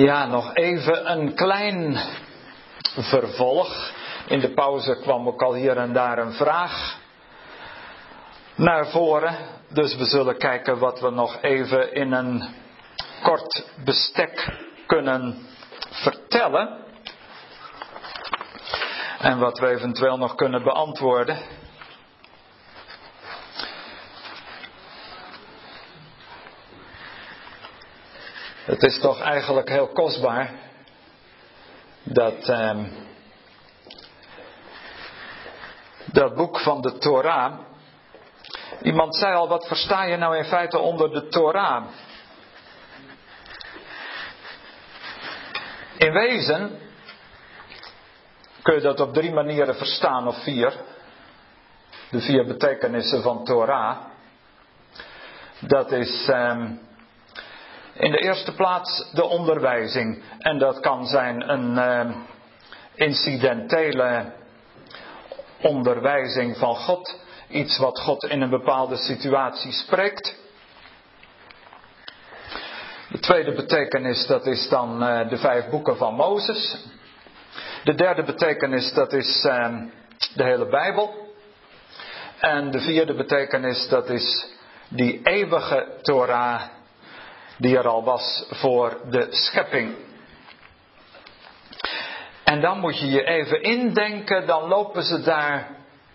Ja, nog even een klein vervolg. In de pauze kwam ook al hier en daar een vraag naar voren. Dus we zullen kijken wat we nog even in een kort bestek kunnen vertellen. En wat we eventueel nog kunnen beantwoorden. Het is toch eigenlijk heel kostbaar dat eh, dat boek van de Torah. Iemand zei al, wat versta je nou in feite onder de Torah? In wezen kun je dat op drie manieren verstaan, of vier. De vier betekenissen van Torah. Dat is um, in de eerste plaats de onderwijzing. En dat kan zijn een uh, incidentele onderwijzing van God. Iets wat God in een bepaalde situatie spreekt. De tweede betekenis, dat is dan uh, de vijf boeken van Mozes. De derde betekenis, dat is uh, de hele Bijbel. En de vierde betekenis, dat is die eeuwige Torah die er al was voor de schepping. En dan moet je je even indenken, dan lopen ze daar,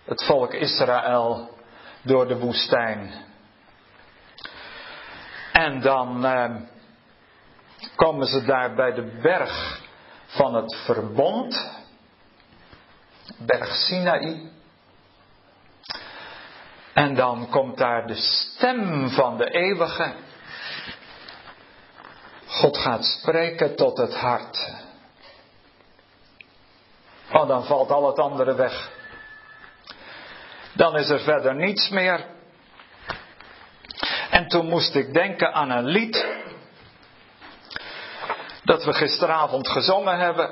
het volk Israël, door de woestijn. En dan eh, komen ze daar bij de berg van het verbond, berg Sinaï. En dan komt daar de stem van de eeuwige. God gaat spreken tot het hart. Oh, dan valt al het andere weg. Dan is er verder niets meer. En toen moest ik denken aan een lied. Dat we gisteravond gezongen hebben.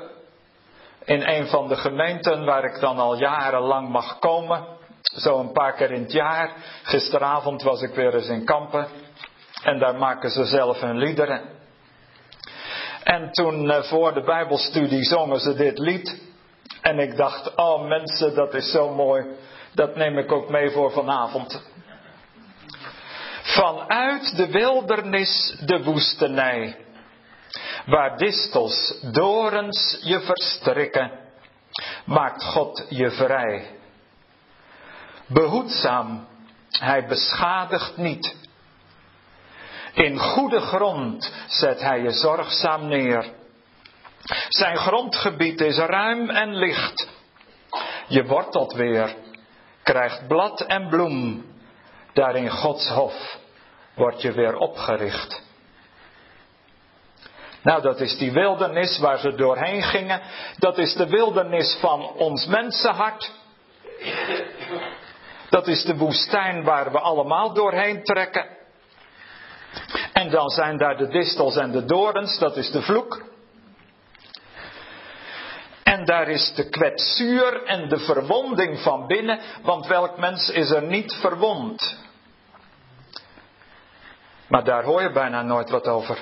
In een van de gemeenten waar ik dan al jarenlang mag komen. Zo een paar keer in het jaar. Gisteravond was ik weer eens in Kampen. En daar maken ze zelf hun liederen. En toen eh, voor de Bijbelstudie zongen ze dit lied. En ik dacht, oh mensen, dat is zo mooi. Dat neem ik ook mee voor vanavond. Vanuit de wildernis de woestenij, waar distels, dorens je verstrikken, maakt God je vrij. Behoedzaam, hij beschadigt niet. In goede grond zet hij je zorgzaam neer. Zijn grondgebied is ruim en licht. Je wortelt weer, krijgt blad en bloem. Daar in Gods hof word je weer opgericht. Nou, dat is die wildernis waar ze doorheen gingen. Dat is de wildernis van ons mensenhart. Dat is de woestijn waar we allemaal doorheen trekken. En dan zijn daar de distels en de dorens, dat is de vloek. En daar is de kwetsuur en de verwonding van binnen, want welk mens is er niet verwond? Maar daar hoor je bijna nooit wat over.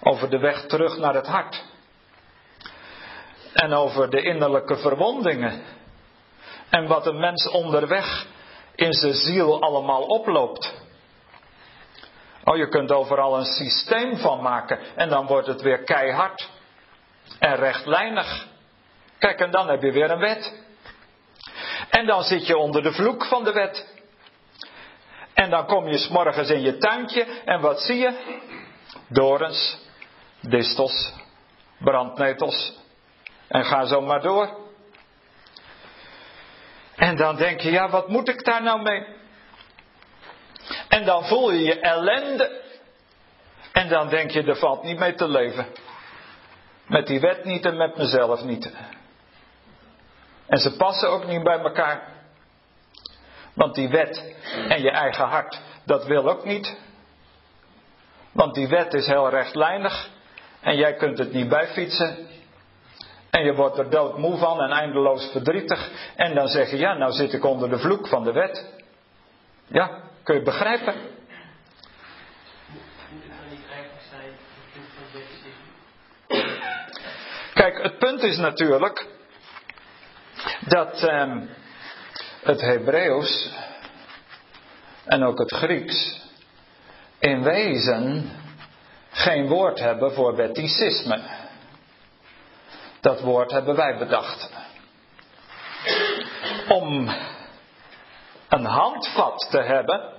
Over de weg terug naar het hart. En over de innerlijke verwondingen. En wat een mens onderweg in zijn ziel allemaal oploopt. Oh, je kunt overal een systeem van maken en dan wordt het weer keihard en rechtlijnig. Kijk, en dan heb je weer een wet. En dan zit je onder de vloek van de wet. En dan kom je s'morgens in je tuintje en wat zie je? Dorens, distels, brandnetels. En ga zo maar door. En dan denk je, ja, wat moet ik daar nou mee? En dan voel je je ellende. En dan denk je, er valt niet mee te leven. Met die wet niet en met mezelf niet. En ze passen ook niet bij elkaar. Want die wet en je eigen hart, dat wil ook niet. Want die wet is heel rechtlijnig en jij kunt het niet bijfietsen. En je wordt er doodmoe van en eindeloos verdrietig. En dan zeg je, ja, nou zit ik onder de vloek van de wet. Ja, kun je begrijpen? Kijk, het punt is natuurlijk dat eh, het Hebreeuws en ook het Grieks in wezen geen woord hebben voor wetticisme. Dat woord hebben wij bedacht. Om een handvat te hebben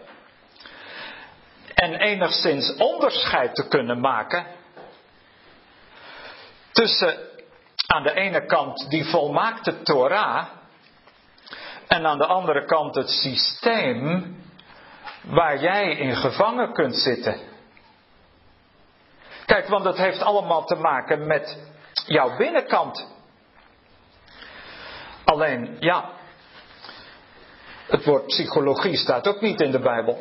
en enigszins onderscheid te kunnen maken tussen aan de ene kant die volmaakte Torah en aan de andere kant het systeem waar jij in gevangen kunt zitten. Kijk, want het heeft allemaal te maken met jouw binnenkant. Alleen, ja, het woord psychologie staat ook niet in de Bijbel.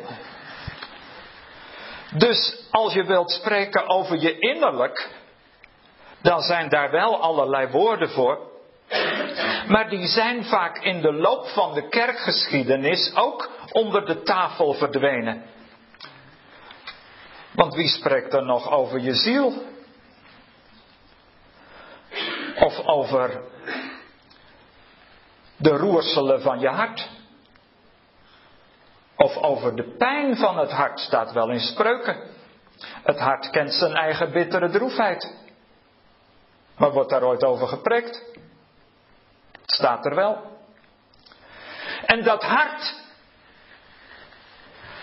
Dus als je wilt spreken over je innerlijk, dan zijn daar wel allerlei woorden voor. Maar die zijn vaak in de loop van de kerkgeschiedenis ook onder de tafel verdwenen. Want wie spreekt er nog over je ziel? Of over de roerselen van je hart? Over de pijn van het hart staat wel in spreuken. Het hart kent zijn eigen bittere droefheid. Maar wordt daar ooit over gepreekt? Het staat er wel. En dat hart,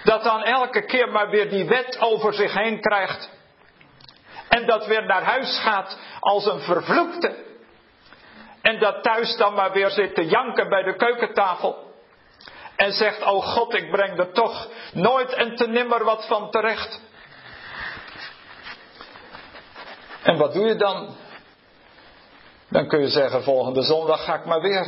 dat dan elke keer maar weer die wet over zich heen krijgt. En dat weer naar huis gaat als een vervloekte. En dat thuis dan maar weer zit te janken bij de keukentafel. En zegt, oh God, ik breng er toch nooit en te nimmer wat van terecht. En wat doe je dan? Dan kun je zeggen, volgende zondag ga ik maar weer.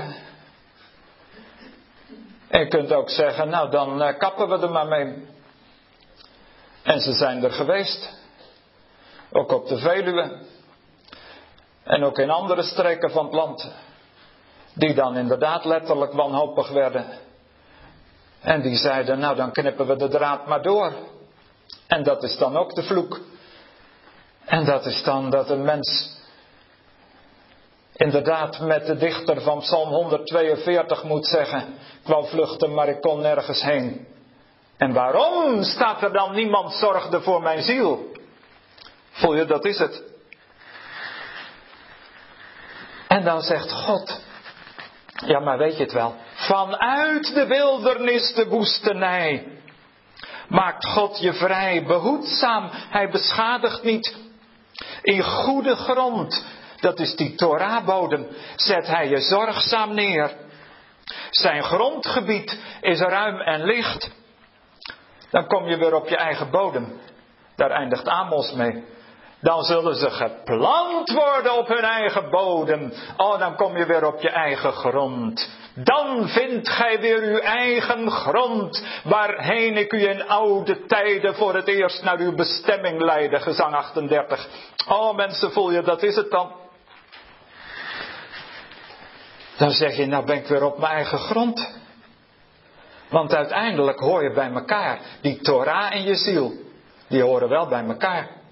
En je kunt ook zeggen, nou dan uh, kappen we er maar mee. En ze zijn er geweest. Ook op de Veluwe. En ook in andere streken van het land. Die dan inderdaad letterlijk wanhopig werden. En die zeiden, nou dan knippen we de draad maar door. En dat is dan ook de vloek. En dat is dan dat een mens inderdaad met de dichter van Psalm 142 moet zeggen, ik vluchten, maar ik kon nergens heen. En waarom staat er dan niemand zorgde voor mijn ziel? Voel je, dat is het. En dan zegt God, ja maar weet je het wel, vanuit de wildernis de woestenij maakt God je vrij, behoedzaam, hij beschadigt niet. In goede grond dat is die Torahbodem, zet hij je zorgzaam neer. Zijn grondgebied is ruim en licht. Dan kom je weer op je eigen bodem. Daar eindigt Amos mee. Dan zullen ze geplant worden op hun eigen bodem. Oh, dan kom je weer op je eigen grond. Dan vindt gij weer uw eigen grond, waarheen ik u in oude tijden voor het eerst naar uw bestemming leidde. Gezang 38. Oh mensen, voel je, dat is het dan. Dan zeg je, nou ben ik weer op mijn eigen grond. Want uiteindelijk hoor je bij elkaar. Die Torah en je ziel, die horen wel bij elkaar.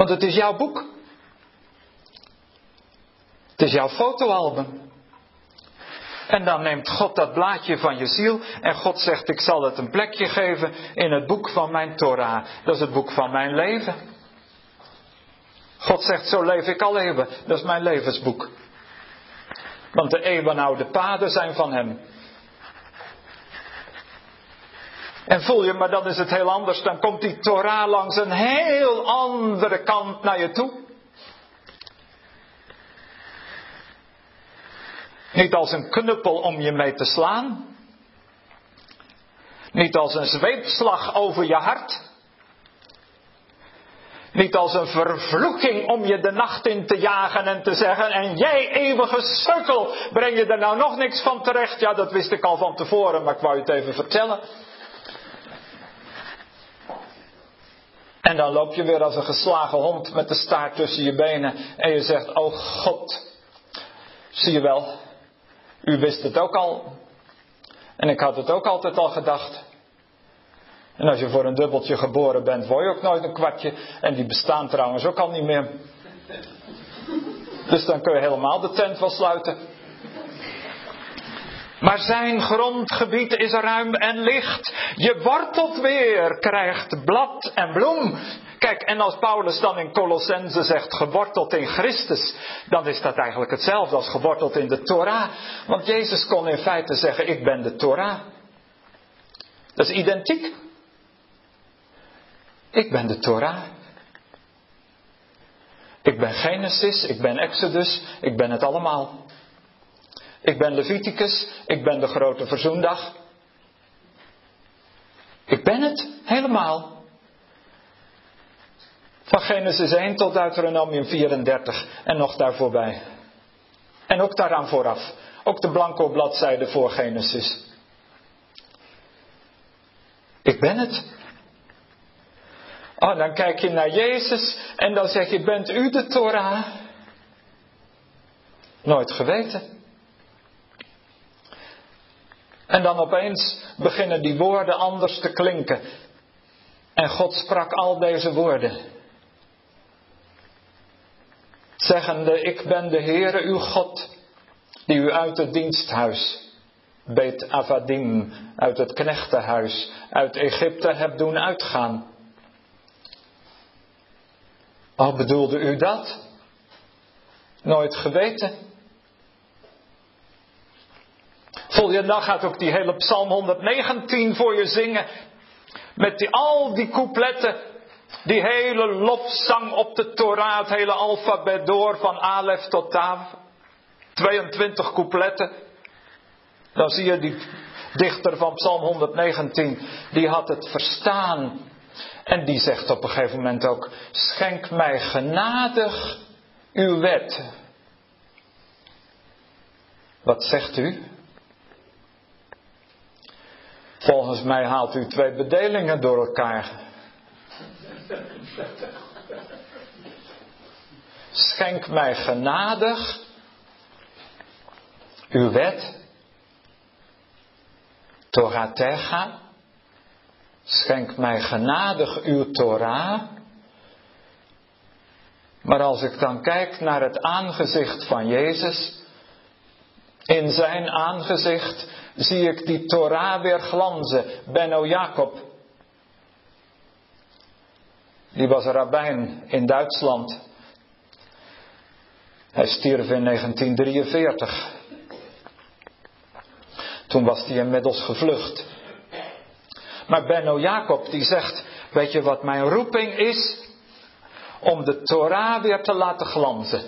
Want het is jouw boek. Het is jouw fotoalbum. En dan neemt God dat blaadje van je ziel en God zegt, ik zal het een plekje geven in het boek van mijn Torah. Dat is het boek van mijn leven. God zegt, zo leef ik al eeuwen. Dat is mijn levensboek. Want de eeuwenoude paden zijn van hem. En voel je, maar dan is het heel anders. Dan komt die Torah langs een heel andere kant naar je toe. Niet als een knuppel om je mee te slaan. Niet als een zweepslag over je hart. Niet als een vervloeking om je de nacht in te jagen en te zeggen, en jij eeuwige sukkel, breng je er nou nog niks van terecht? Ja, dat wist ik al van tevoren, maar ik wou je het even vertellen. En dan loop je weer als een geslagen hond met de staart tussen je benen en je zegt, oh God, zie je wel, u wist het ook al. En ik had het ook altijd al gedacht. En als je voor een dubbeltje geboren bent, word je ook nooit een kwartje. En die bestaan trouwens ook al niet meer. Dus dan kun je helemaal de tent wel sluiten. Maar zijn grondgebied is ruim en licht. Je wortelt weer, krijgt blad en bloem. Kijk, en als Paulus dan in Colossense zegt geworteld in Christus, dan is dat eigenlijk hetzelfde als geworteld in de Torah. Want Jezus kon in feite zeggen, ik ben de Torah. Dat is identiek. Ik ben de Torah. Ik ben Genesis, ik ben Exodus, ik ben het allemaal. Ik ben Leviticus, ik ben de grote verzoendag. Ik ben het helemaal. Van Genesis 1 tot Deuteronomium 34 en nog daarvoorbij. En ook daaraan vooraf. Ook de blanco bladzijde voor Genesis. Ik ben het. Oh, dan kijk je naar Jezus en dan zeg je, bent u de Torah? Nooit geweten. En dan opeens beginnen die woorden anders te klinken. En God sprak al deze woorden. Zeggende, ik ben de Heere uw God, die u uit het diensthuis, Beet Avadim, uit het knechtenhuis, uit Egypte hebt doen uitgaan. Oh, bedoelde u dat? Nooit geweten. Volgende dag gaat ook die hele Psalm 119 voor je zingen. Met die, al die coupletten. Die hele lofzang op de Torah, het hele alfabet door van Alef tot Tav. 22 coupletten. Dan zie je die dichter van Psalm 119, die had het verstaan. En die zegt op een gegeven moment ook: Schenk mij genadig uw wet. Wat zegt u? Volgens mij haalt u twee bedelingen door elkaar. Schenk mij genadig uw wet. Toratecha. Schenk mij genadig uw Torah. Maar als ik dan kijk naar het aangezicht van Jezus, in zijn aangezicht zie ik die Torah weer glanzen. Benno Jacob. Die was rabbijn in Duitsland. Hij stierf in 1943. Toen was hij inmiddels gevlucht. Maar Benno Jacob die zegt, weet je wat mijn roeping is? Om de Torah weer te laten glanzen.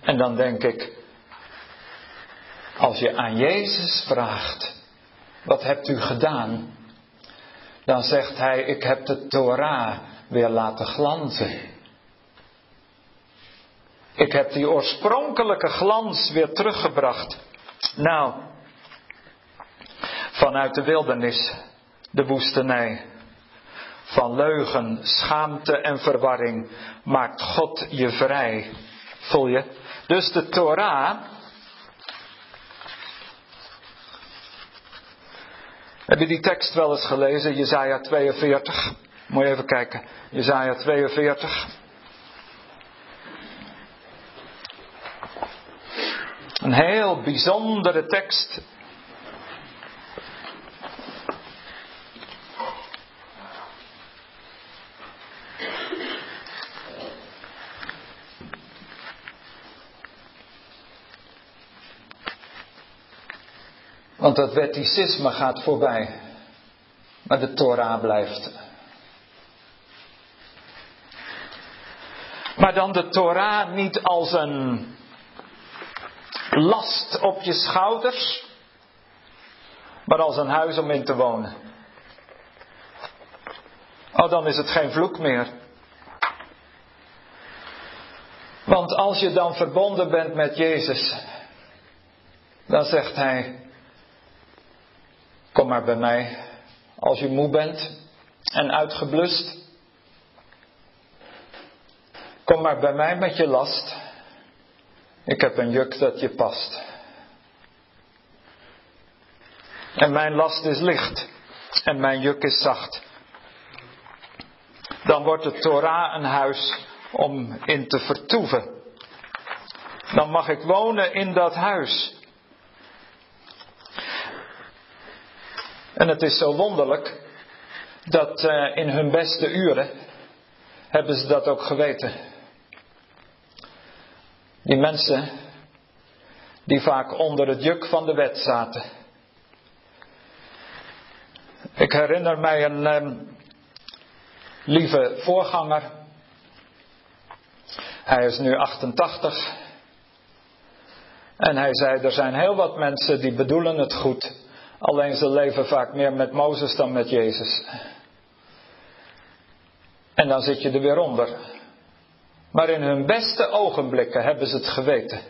En dan denk ik, als je aan Jezus vraagt, wat hebt u gedaan? Dan zegt hij, ik heb de Torah weer laten glanzen. Ik heb die oorspronkelijke glans weer teruggebracht. Nou, vanuit de wildernis, de woestenij. Van leugen, schaamte en verwarring maakt God je vrij. Voel je? Dus de Torah Heb je die tekst wel eens gelezen? Jezaja 42. Moet je even kijken. Jezaja 42. Een heel bijzondere tekst. Want dat wetticisme gaat voorbij. Maar de Torah blijft. Maar dan de Torah niet als een last op je schouders, maar als een huis om in te wonen. Oh, dan is het geen vloek meer. Want als je dan verbonden bent met Jezus, dan zegt Hij, Kom maar bij mij als je moe bent en uitgeblust. Kom maar bij mij met je last. Ik heb een juk dat je past. En mijn last is licht en mijn juk is zacht. dan wordt de Torah een huis om in te vertoeven. Dan mag ik wonen in dat huis. En het is zo wonderlijk dat uh, in hun beste uren hebben ze dat ook geweten. Die mensen die vaak onder het juk van de wet zaten. Ik herinner mij een um, lieve voorganger. Hij is nu 88. En hij zei: Er zijn heel wat mensen die bedoelen het goed. Alleen ze leven vaak meer met Mozes dan met Jezus. En dan zit je er weer onder. Maar in hun beste ogenblikken hebben ze het geweten.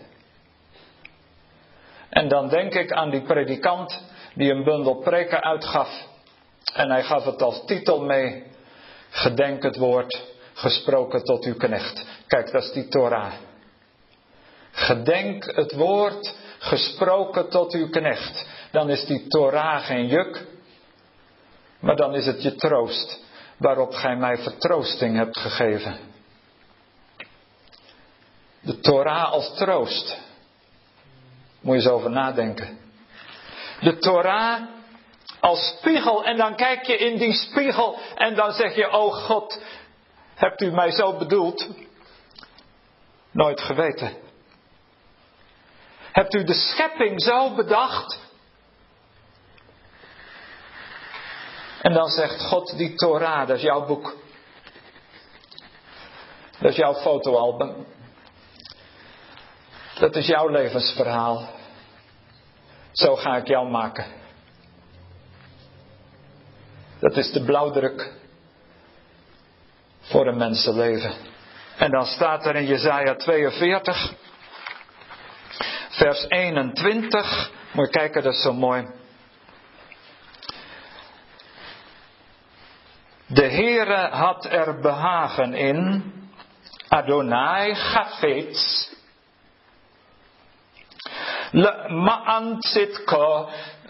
En dan denk ik aan die predikant die een bundel preken uitgaf. En hij gaf het als titel mee. Gedenk het woord gesproken tot uw knecht. Kijk, dat is die Torah. Gedenk het woord gesproken tot uw knecht. Dan is die Torah geen juk, maar dan is het je troost waarop gij mij vertroosting hebt gegeven. De Torah als troost. Moet je eens over nadenken. De Torah als spiegel en dan kijk je in die spiegel en dan zeg je, oh God, hebt u mij zo bedoeld? Nooit geweten. Hebt u de schepping zo bedacht? En dan zegt God, die Torah, dat is jouw boek. Dat is jouw fotoalbum. Dat is jouw levensverhaal. Zo ga ik jou maken. Dat is de blauwdruk voor een mensenleven. En dan staat er in Jesaja 42, vers 21. Moet je kijken, dat is zo mooi. De Heere had er behagen in, Adonai Chafetz, Le Ma'an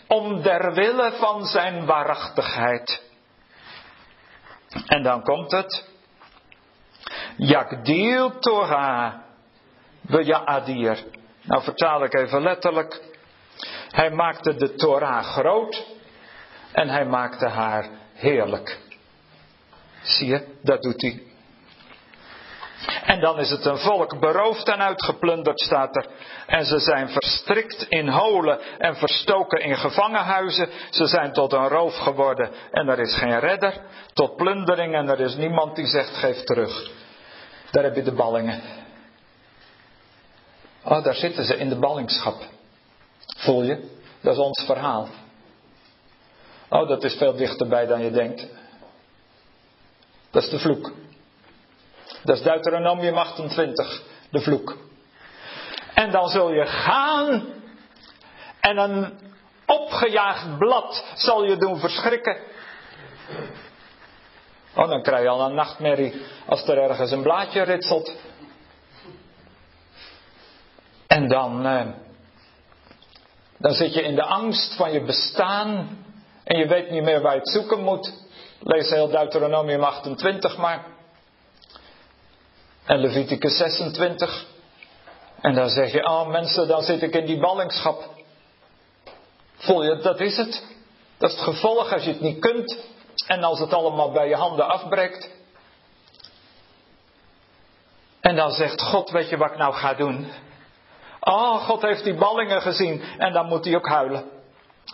om der wille van zijn waarachtigheid. En dan komt het. Yakdil Torah Adir. Nou vertaal ik even letterlijk. Hij maakte de Torah groot en hij maakte haar heerlijk. Zie je, dat doet hij. En dan is het een volk beroofd en uitgeplunderd, staat er. En ze zijn verstrikt in holen en verstoken in gevangenhuizen. Ze zijn tot een roof geworden en er is geen redder. Tot plundering en er is niemand die zegt geef terug. Daar heb je de ballingen. Oh, daar zitten ze in de ballingschap. Voel je? Dat is ons verhaal. Oh, dat is veel dichterbij dan je denkt. Dat is de vloek. Dat is Deuteronomium 28, de vloek. En dan zul je gaan en een opgejaagd blad zal je doen verschrikken. Oh, dan krijg je al een nachtmerrie als er ergens een blaadje ritselt. En dan, eh, dan zit je in de angst van je bestaan en je weet niet meer waar je het zoeken moet. Lees heel Deuteronomium 28 maar. En Leviticus 26. En dan zeg je, oh mensen, dan zit ik in die ballingschap. Voel je, dat is het. Dat is het gevolg als je het niet kunt. En als het allemaal bij je handen afbreekt. En dan zegt God, weet je wat ik nou ga doen? Oh, God heeft die ballingen gezien en dan moet hij ook huilen.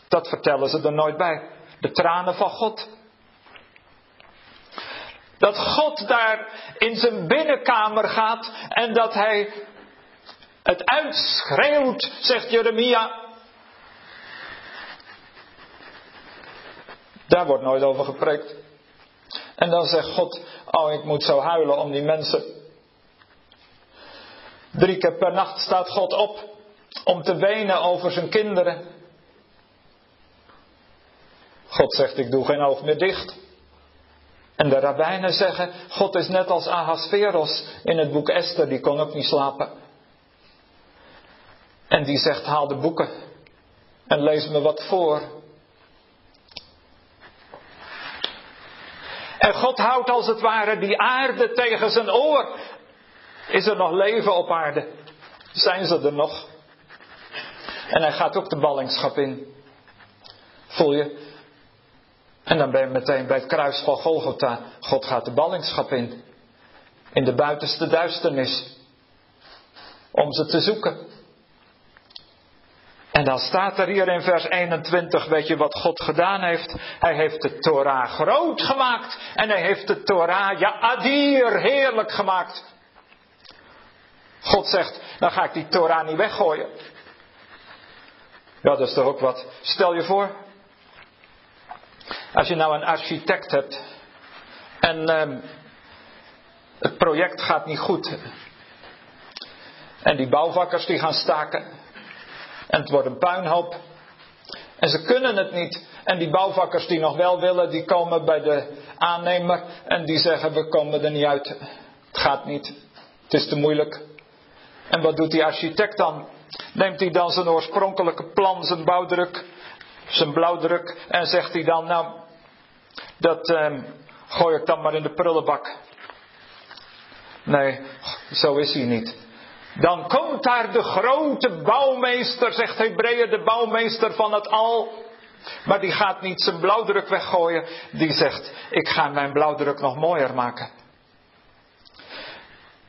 Dat vertellen ze er nooit bij. De tranen van God. Dat God daar in zijn binnenkamer gaat en dat hij het uitschreeuwt, zegt Jeremia. Daar wordt nooit over gepreekt. En dan zegt God, oh ik moet zo huilen om die mensen. Drie keer per nacht staat God op om te wenen over zijn kinderen. God zegt, ik doe geen oog meer dicht. En de rabbijnen zeggen, God is net als Ahasveros in het boek Esther, die kon ook niet slapen. En die zegt, haal de boeken en lees me wat voor. En God houdt als het ware die aarde tegen zijn oor. Is er nog leven op aarde? Zijn ze er nog? En hij gaat ook de ballingschap in. Voel je? En dan ben je meteen bij het kruis van Golgotha. God gaat de ballingschap in. In de buitenste duisternis. Om ze te zoeken. En dan staat er hier in vers 21, weet je wat God gedaan heeft? Hij heeft de Torah groot gemaakt. En hij heeft de Torah, ja, adir, heerlijk gemaakt. God zegt, dan ga ik die Torah niet weggooien. Ja, dat is toch ook wat. Stel je voor, als je nou een architect hebt en ehm, het project gaat niet goed. En die bouwvakkers die gaan staken. En het wordt een puinhoop. En ze kunnen het niet. En die bouwvakkers die nog wel willen, die komen bij de aannemer en die zeggen we komen er niet uit. Het gaat niet. Het is te moeilijk. En wat doet die architect dan? Neemt hij dan zijn oorspronkelijke plan, zijn bouwdruk, zijn blauwdruk en zegt hij dan, nou, dat eh, gooi ik dan maar in de prullenbak. Nee, zo is hij niet. Dan komt daar de grote bouwmeester, zegt Hebreeën, de bouwmeester van het al. Maar die gaat niet zijn blauwdruk weggooien. Die zegt, ik ga mijn blauwdruk nog mooier maken.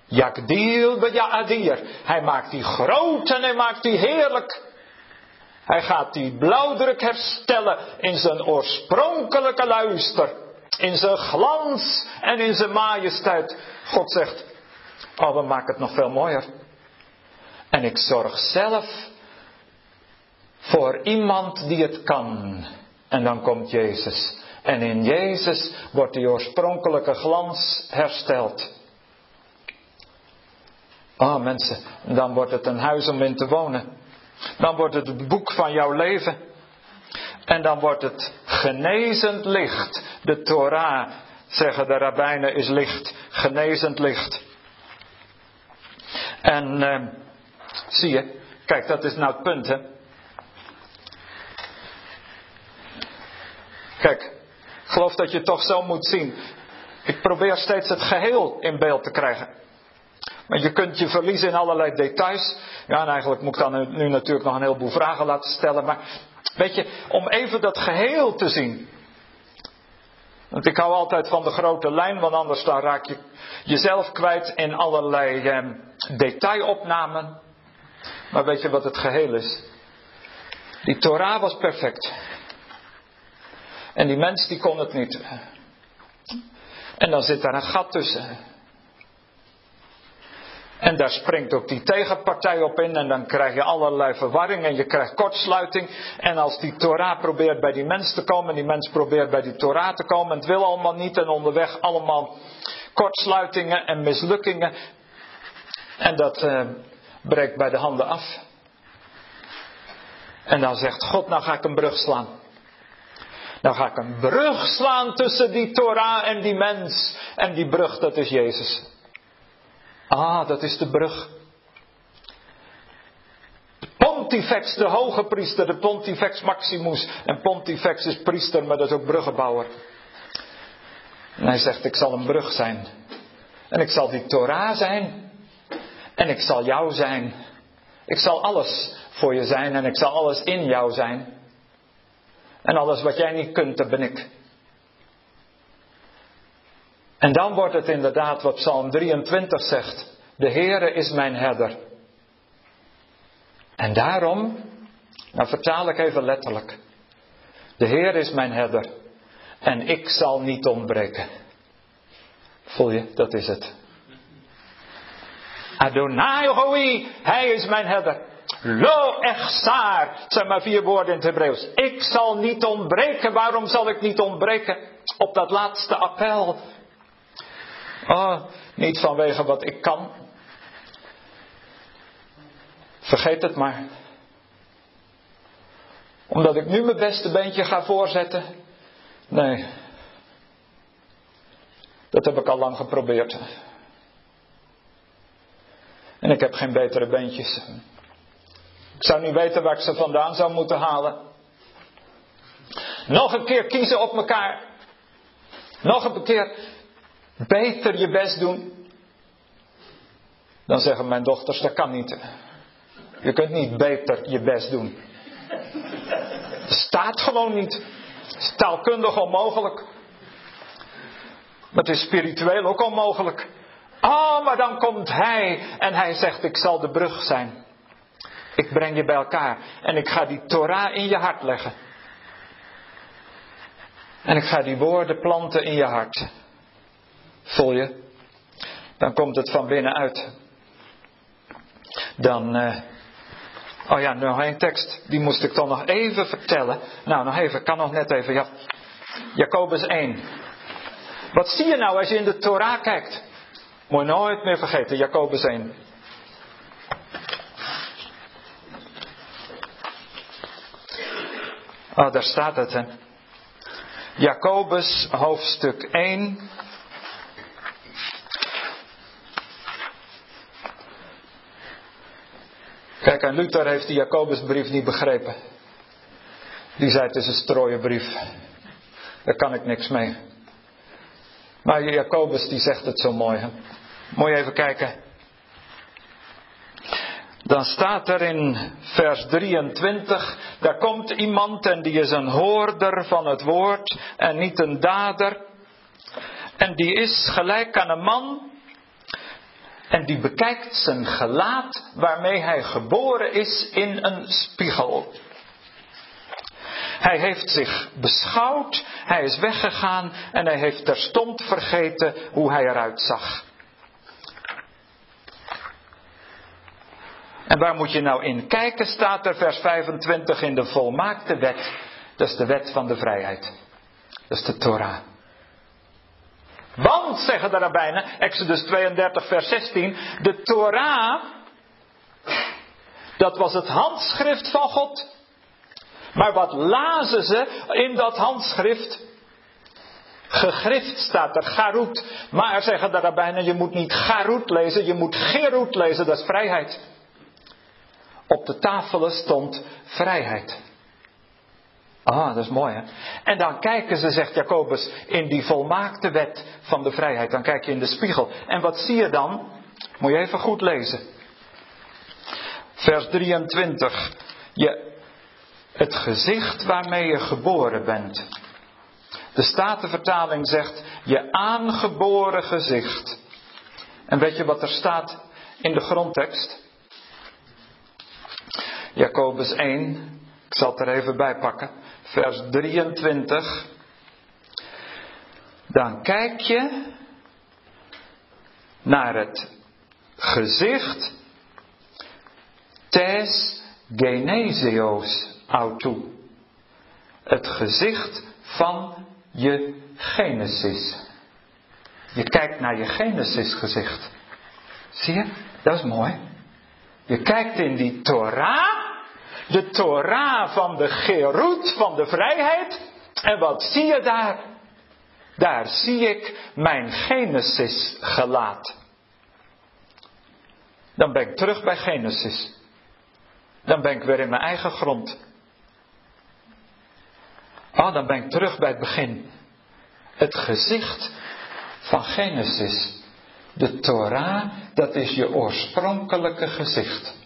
Jakdiel ja adir. Hij maakt die groot en hij maakt die heerlijk. Hij gaat die blauwdruk herstellen in zijn oorspronkelijke luister. In zijn glans en in zijn majesteit. God zegt, oh we maken het nog veel mooier. En ik zorg zelf voor iemand die het kan. En dan komt Jezus. En in Jezus wordt die oorspronkelijke glans hersteld. Ah oh, mensen, dan wordt het een huis om in te wonen. Dan wordt het het boek van jouw leven. En dan wordt het genezend licht. De Torah, zeggen de rabbijnen, is licht. Genezend licht. En uh, zie je, kijk, dat is nou het punt, hè. Kijk, ik geloof dat je het toch zo moet zien. Ik probeer steeds het geheel in beeld te krijgen. Maar je kunt je verliezen in allerlei details. Ja, en eigenlijk moet ik dan nu natuurlijk nog een heleboel vragen laten stellen. Maar weet je, om even dat geheel te zien. Want ik hou altijd van de grote lijn, want anders dan raak je jezelf kwijt in allerlei eh, detailopnamen. Maar weet je wat het geheel is? Die Torah was perfect. En die mens die kon het niet. En dan zit daar een gat tussen. En daar springt ook die tegenpartij op in en dan krijg je allerlei verwarring en je krijgt kortsluiting. En als die Torah probeert bij die mens te komen, en die mens probeert bij die Torah te komen, en het wil allemaal niet en onderweg allemaal kortsluitingen en mislukkingen. En dat uh, breekt bij de handen af. En dan zegt God, nou ga ik een brug slaan. Nou ga ik een brug slaan tussen die Torah en die mens. En die brug, dat is Jezus. Ah, dat is de brug. Pontifex, de hoge priester, de Pontifex Maximus. En Pontifex is priester, maar dat is ook bruggenbouwer. En hij zegt, ik zal een brug zijn. En ik zal die Torah zijn. En ik zal jou zijn. Ik zal alles voor je zijn en ik zal alles in jou zijn. En alles wat jij niet kunt, dat ben ik. En dan wordt het inderdaad wat Psalm 23 zegt. De Heere is mijn herder. En daarom, nou vertaal ik even letterlijk. De Heer is mijn herder. En ik zal niet ontbreken. Voel je, dat is het. Adonai Hoi, hij is mijn herder. Lo echsaar, zijn maar vier woorden in het Hebreeuws. Ik zal niet ontbreken. Waarom zal ik niet ontbreken? Op dat laatste appel Oh, niet vanwege wat ik kan. Vergeet het maar. Omdat ik nu mijn beste beentje ga voorzetten. Nee. Dat heb ik al lang geprobeerd. En ik heb geen betere beentjes. Ik zou niet weten waar ik ze vandaan zou moeten halen. Nog een keer kiezen op elkaar. Nog een keer beter je best doen. Dan zeggen mijn dochters, dat kan niet. Je kunt niet beter je best doen. Staat gewoon niet. Is taalkundig onmogelijk. Maar het is spiritueel ook onmogelijk. Oh, maar dan komt hij en hij zegt: Ik zal de brug zijn. Ik breng je bij elkaar en ik ga die Torah in je hart leggen. En ik ga die woorden planten in je hart. Voel je? Dan komt het van binnenuit. Dan. Uh, oh ja, nog één tekst. Die moest ik dan nog even vertellen. Nou, nog even. Kan nog net even. Ja. Jacobus 1. Wat zie je nou als je in de Torah kijkt? Moet je nooit meer vergeten. Jacobus 1. Oh, daar staat het, hè. Jacobus hoofdstuk 1. Kijk, en Luther heeft die Jacobusbrief niet begrepen. Die zei het is een strooienbrief. Daar kan ik niks mee. Maar Jacobus die zegt het zo mooi. Hè? Moet je even kijken. Dan staat er in vers 23, daar komt iemand en die is een hoorder van het woord en niet een dader. En die is gelijk aan een man en die bekijkt zijn gelaat waarmee hij geboren is in een spiegel. Hij heeft zich beschouwd, hij is weggegaan en hij heeft terstond vergeten hoe hij eruit zag. En waar moet je nou in kijken, staat er vers 25 in de volmaakte wet. Dat is de wet van de vrijheid. Dat is de Torah. Want, zeggen de rabbijnen, Exodus 32, vers 16, de Torah, dat was het handschrift van God. Maar wat lazen ze in dat handschrift? Gegrift staat er, Garut. Maar zeggen de rabbijnen, je moet niet Garut lezen, je moet Gerut lezen, dat is vrijheid. Op de tafelen stond vrijheid. Ah, dat is mooi hè. En dan kijken ze, zegt Jacobus, in die volmaakte wet van de vrijheid. Dan kijk je in de spiegel. En wat zie je dan? Moet je even goed lezen. Vers 23. Je, het gezicht waarmee je geboren bent. De Statenvertaling zegt je aangeboren gezicht. En weet je wat er staat in de grondtekst? Jacobus 1, ik zal het er even bij pakken, vers 23. Dan kijk je naar het gezicht tes geneseos autou. Het gezicht van je Genesis. Je kijkt naar je Genesis gezicht. Zie je? Dat is mooi. Je kijkt in die Torah de Torah van de Gerut, van de vrijheid. En wat zie je daar? Daar zie ik mijn Genesis gelaat. Dan ben ik terug bij Genesis. Dan ben ik weer in mijn eigen grond. Oh, dan ben ik terug bij het begin. Het gezicht van Genesis. De Torah, dat is je oorspronkelijke gezicht.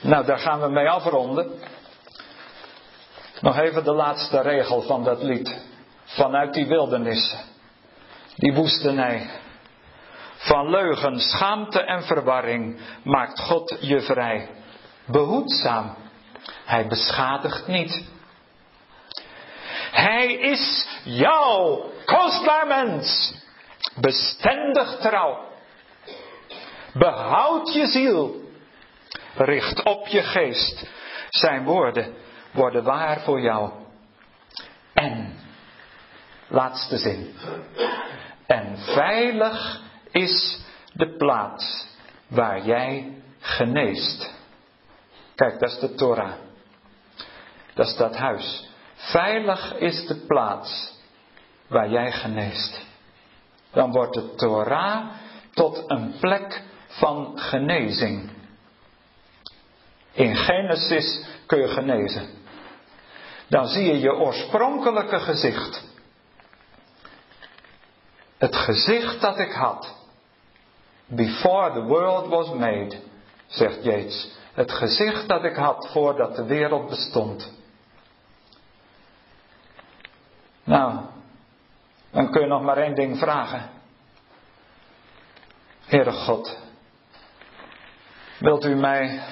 Nou, daar gaan we mee afronden. Nog even de laatste regel van dat lied. Vanuit die wildernis, die woestenij. Van leugen, schaamte en verwarring maakt God je vrij. Behoedzaam, hij beschadigt niet. Hij is jouw kostbaar mens, bestendig trouw. Behoud je ziel Richt op je geest. Zijn woorden worden waar voor jou. En, laatste zin. En veilig is de plaats waar jij geneest. Kijk, dat is de Torah. Dat is dat huis. Veilig is de plaats waar jij geneest. Dan wordt de Torah tot een plek van genezing. In Genesis kun je genezen. dan zie je je oorspronkelijke gezicht. Het gezicht dat ik had. Before the world was made, zegt Yates. Het gezicht dat ik had voordat de wereld bestond. Nou, dan kun je nog maar één ding vragen. Heere God, wilt u mij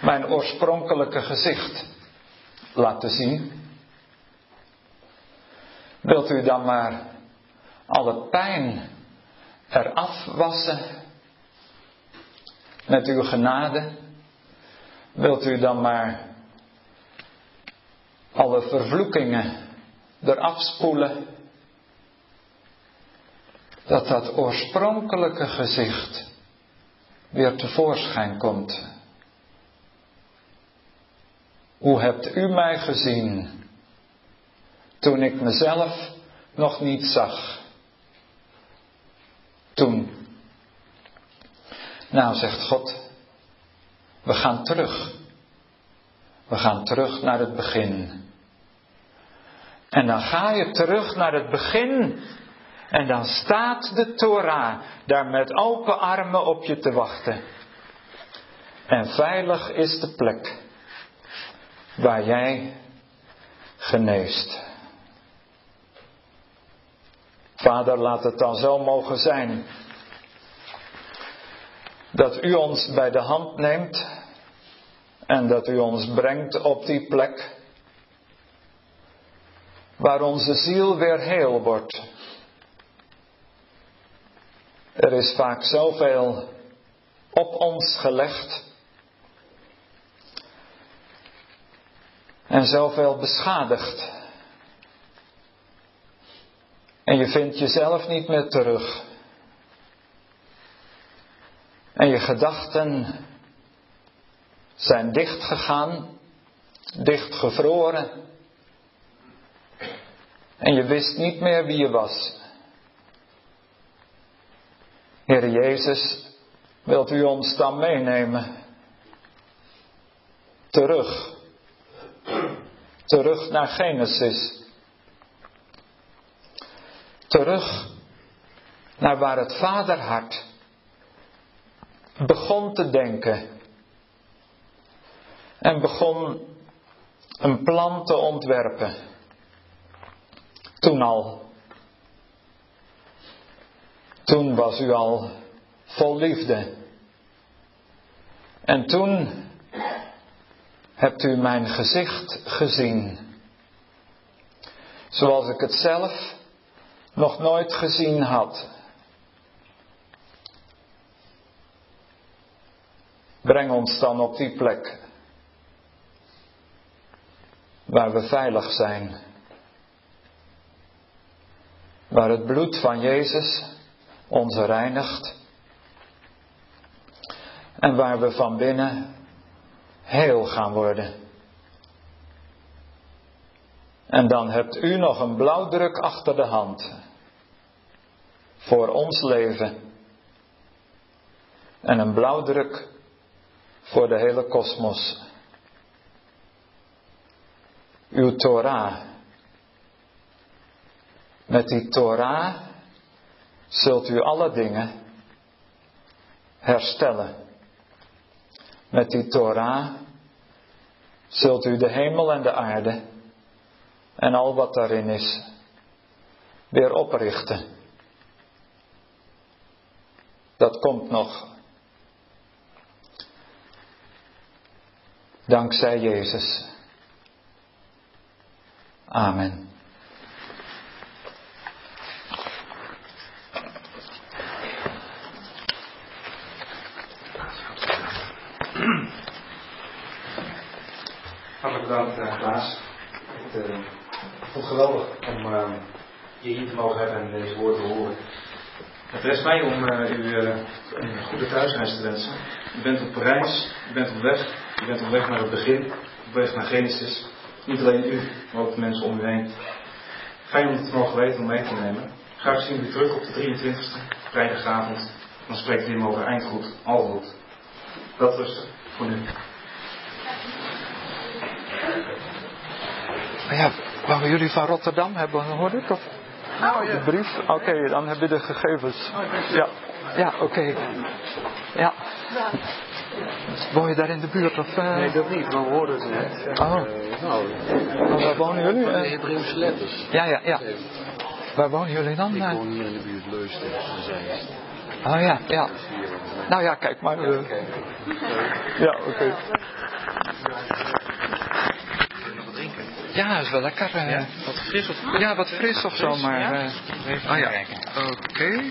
mijn oorspronkelijke gezicht laten zien? Wilt u dan maar alle pijn eraf wassen met uw genade? Wilt u dan maar alle vervloekingen eraf spoelen? Dat dat oorspronkelijke gezicht weer tevoorschijn komt. Hoe hebt u mij gezien toen ik mezelf nog niet zag? Toen. Nou, zegt God, we gaan terug. We gaan terug naar het begin. En dan ga je terug naar het begin. En dan staat de Torah daar met open armen op je te wachten. En veilig is de plek waar jij geneest. Vader, laat het dan zo mogen zijn dat u ons bij de hand neemt en dat u ons brengt op die plek waar onze ziel weer heel wordt. Er is vaak zoveel op ons gelegd en zoveel beschadigd. En je vindt jezelf niet meer terug. En je gedachten zijn dichtgegaan, dichtgevroren. En je wist niet meer wie je was. Heer Jezus, wilt u ons dan meenemen? Terug. Terug naar Genesis. Terug naar waar het vaderhart begon te denken. En begon een plan te ontwerpen. Toen al. Toen was u al vol liefde. En toen hebt u mijn gezicht gezien. Zoals ik het zelf nog nooit gezien had. Breng ons dan op die plek waar we veilig zijn. Waar het bloed van Jezus ons reinigt. En waar we van binnen heel gaan worden. En dan hebt u nog een blauwdruk achter de hand. Voor ons leven. En een blauwdruk voor de hele kosmos. Uw Torah. Met die Torah zult u alle dingen herstellen. Met die Torah zult u de hemel en de aarde en al wat daarin is weer oprichten. Dat komt nog. Dankzij Jezus. Amen. Hartelijk bedankt, uh, Klaas. Het, uh, ik vond het geweldig om uh, je hier te mogen hebben en deze woorden horen. Het rest mij om u een goede thuisreis te wensen. U bent op reis, u bent op weg, u bent op weg naar het begin, op weg naar Genesis. Niet alleen u, maar ook de mensen om u heen. Fijn om het mogen weten om mee te nemen. Graag zien we u terug op de 23e, vrijdagavond. Dan spreekt Wim over eindgoed, al goed. Dat rustig voor nu. ja, waren jullie van Rotterdam hebben gehoord? ik? Of? Oh. De brief? Oké, dan heb je de gegevens. Ja, ja oké. Ja. Woon je daar in de buurt? Of, eh? Nee, dat niet, maar we hoorden het net. Oh. Eh, nou, waar wonen jullie? van de Eh, Hebreeuwse letters. ja, ja, ja. Waar wonen jullie dan? Ik Eh, woon hier in de buurt Leusden. Oh ja, ja. Nou ja, kijk maar. eh. Ja, oké. Ja, dat is wel lekker. eh. Ja, wat fris of Ja, wat fris of zo, maar. Ja. eh, Even ah ja. Oké.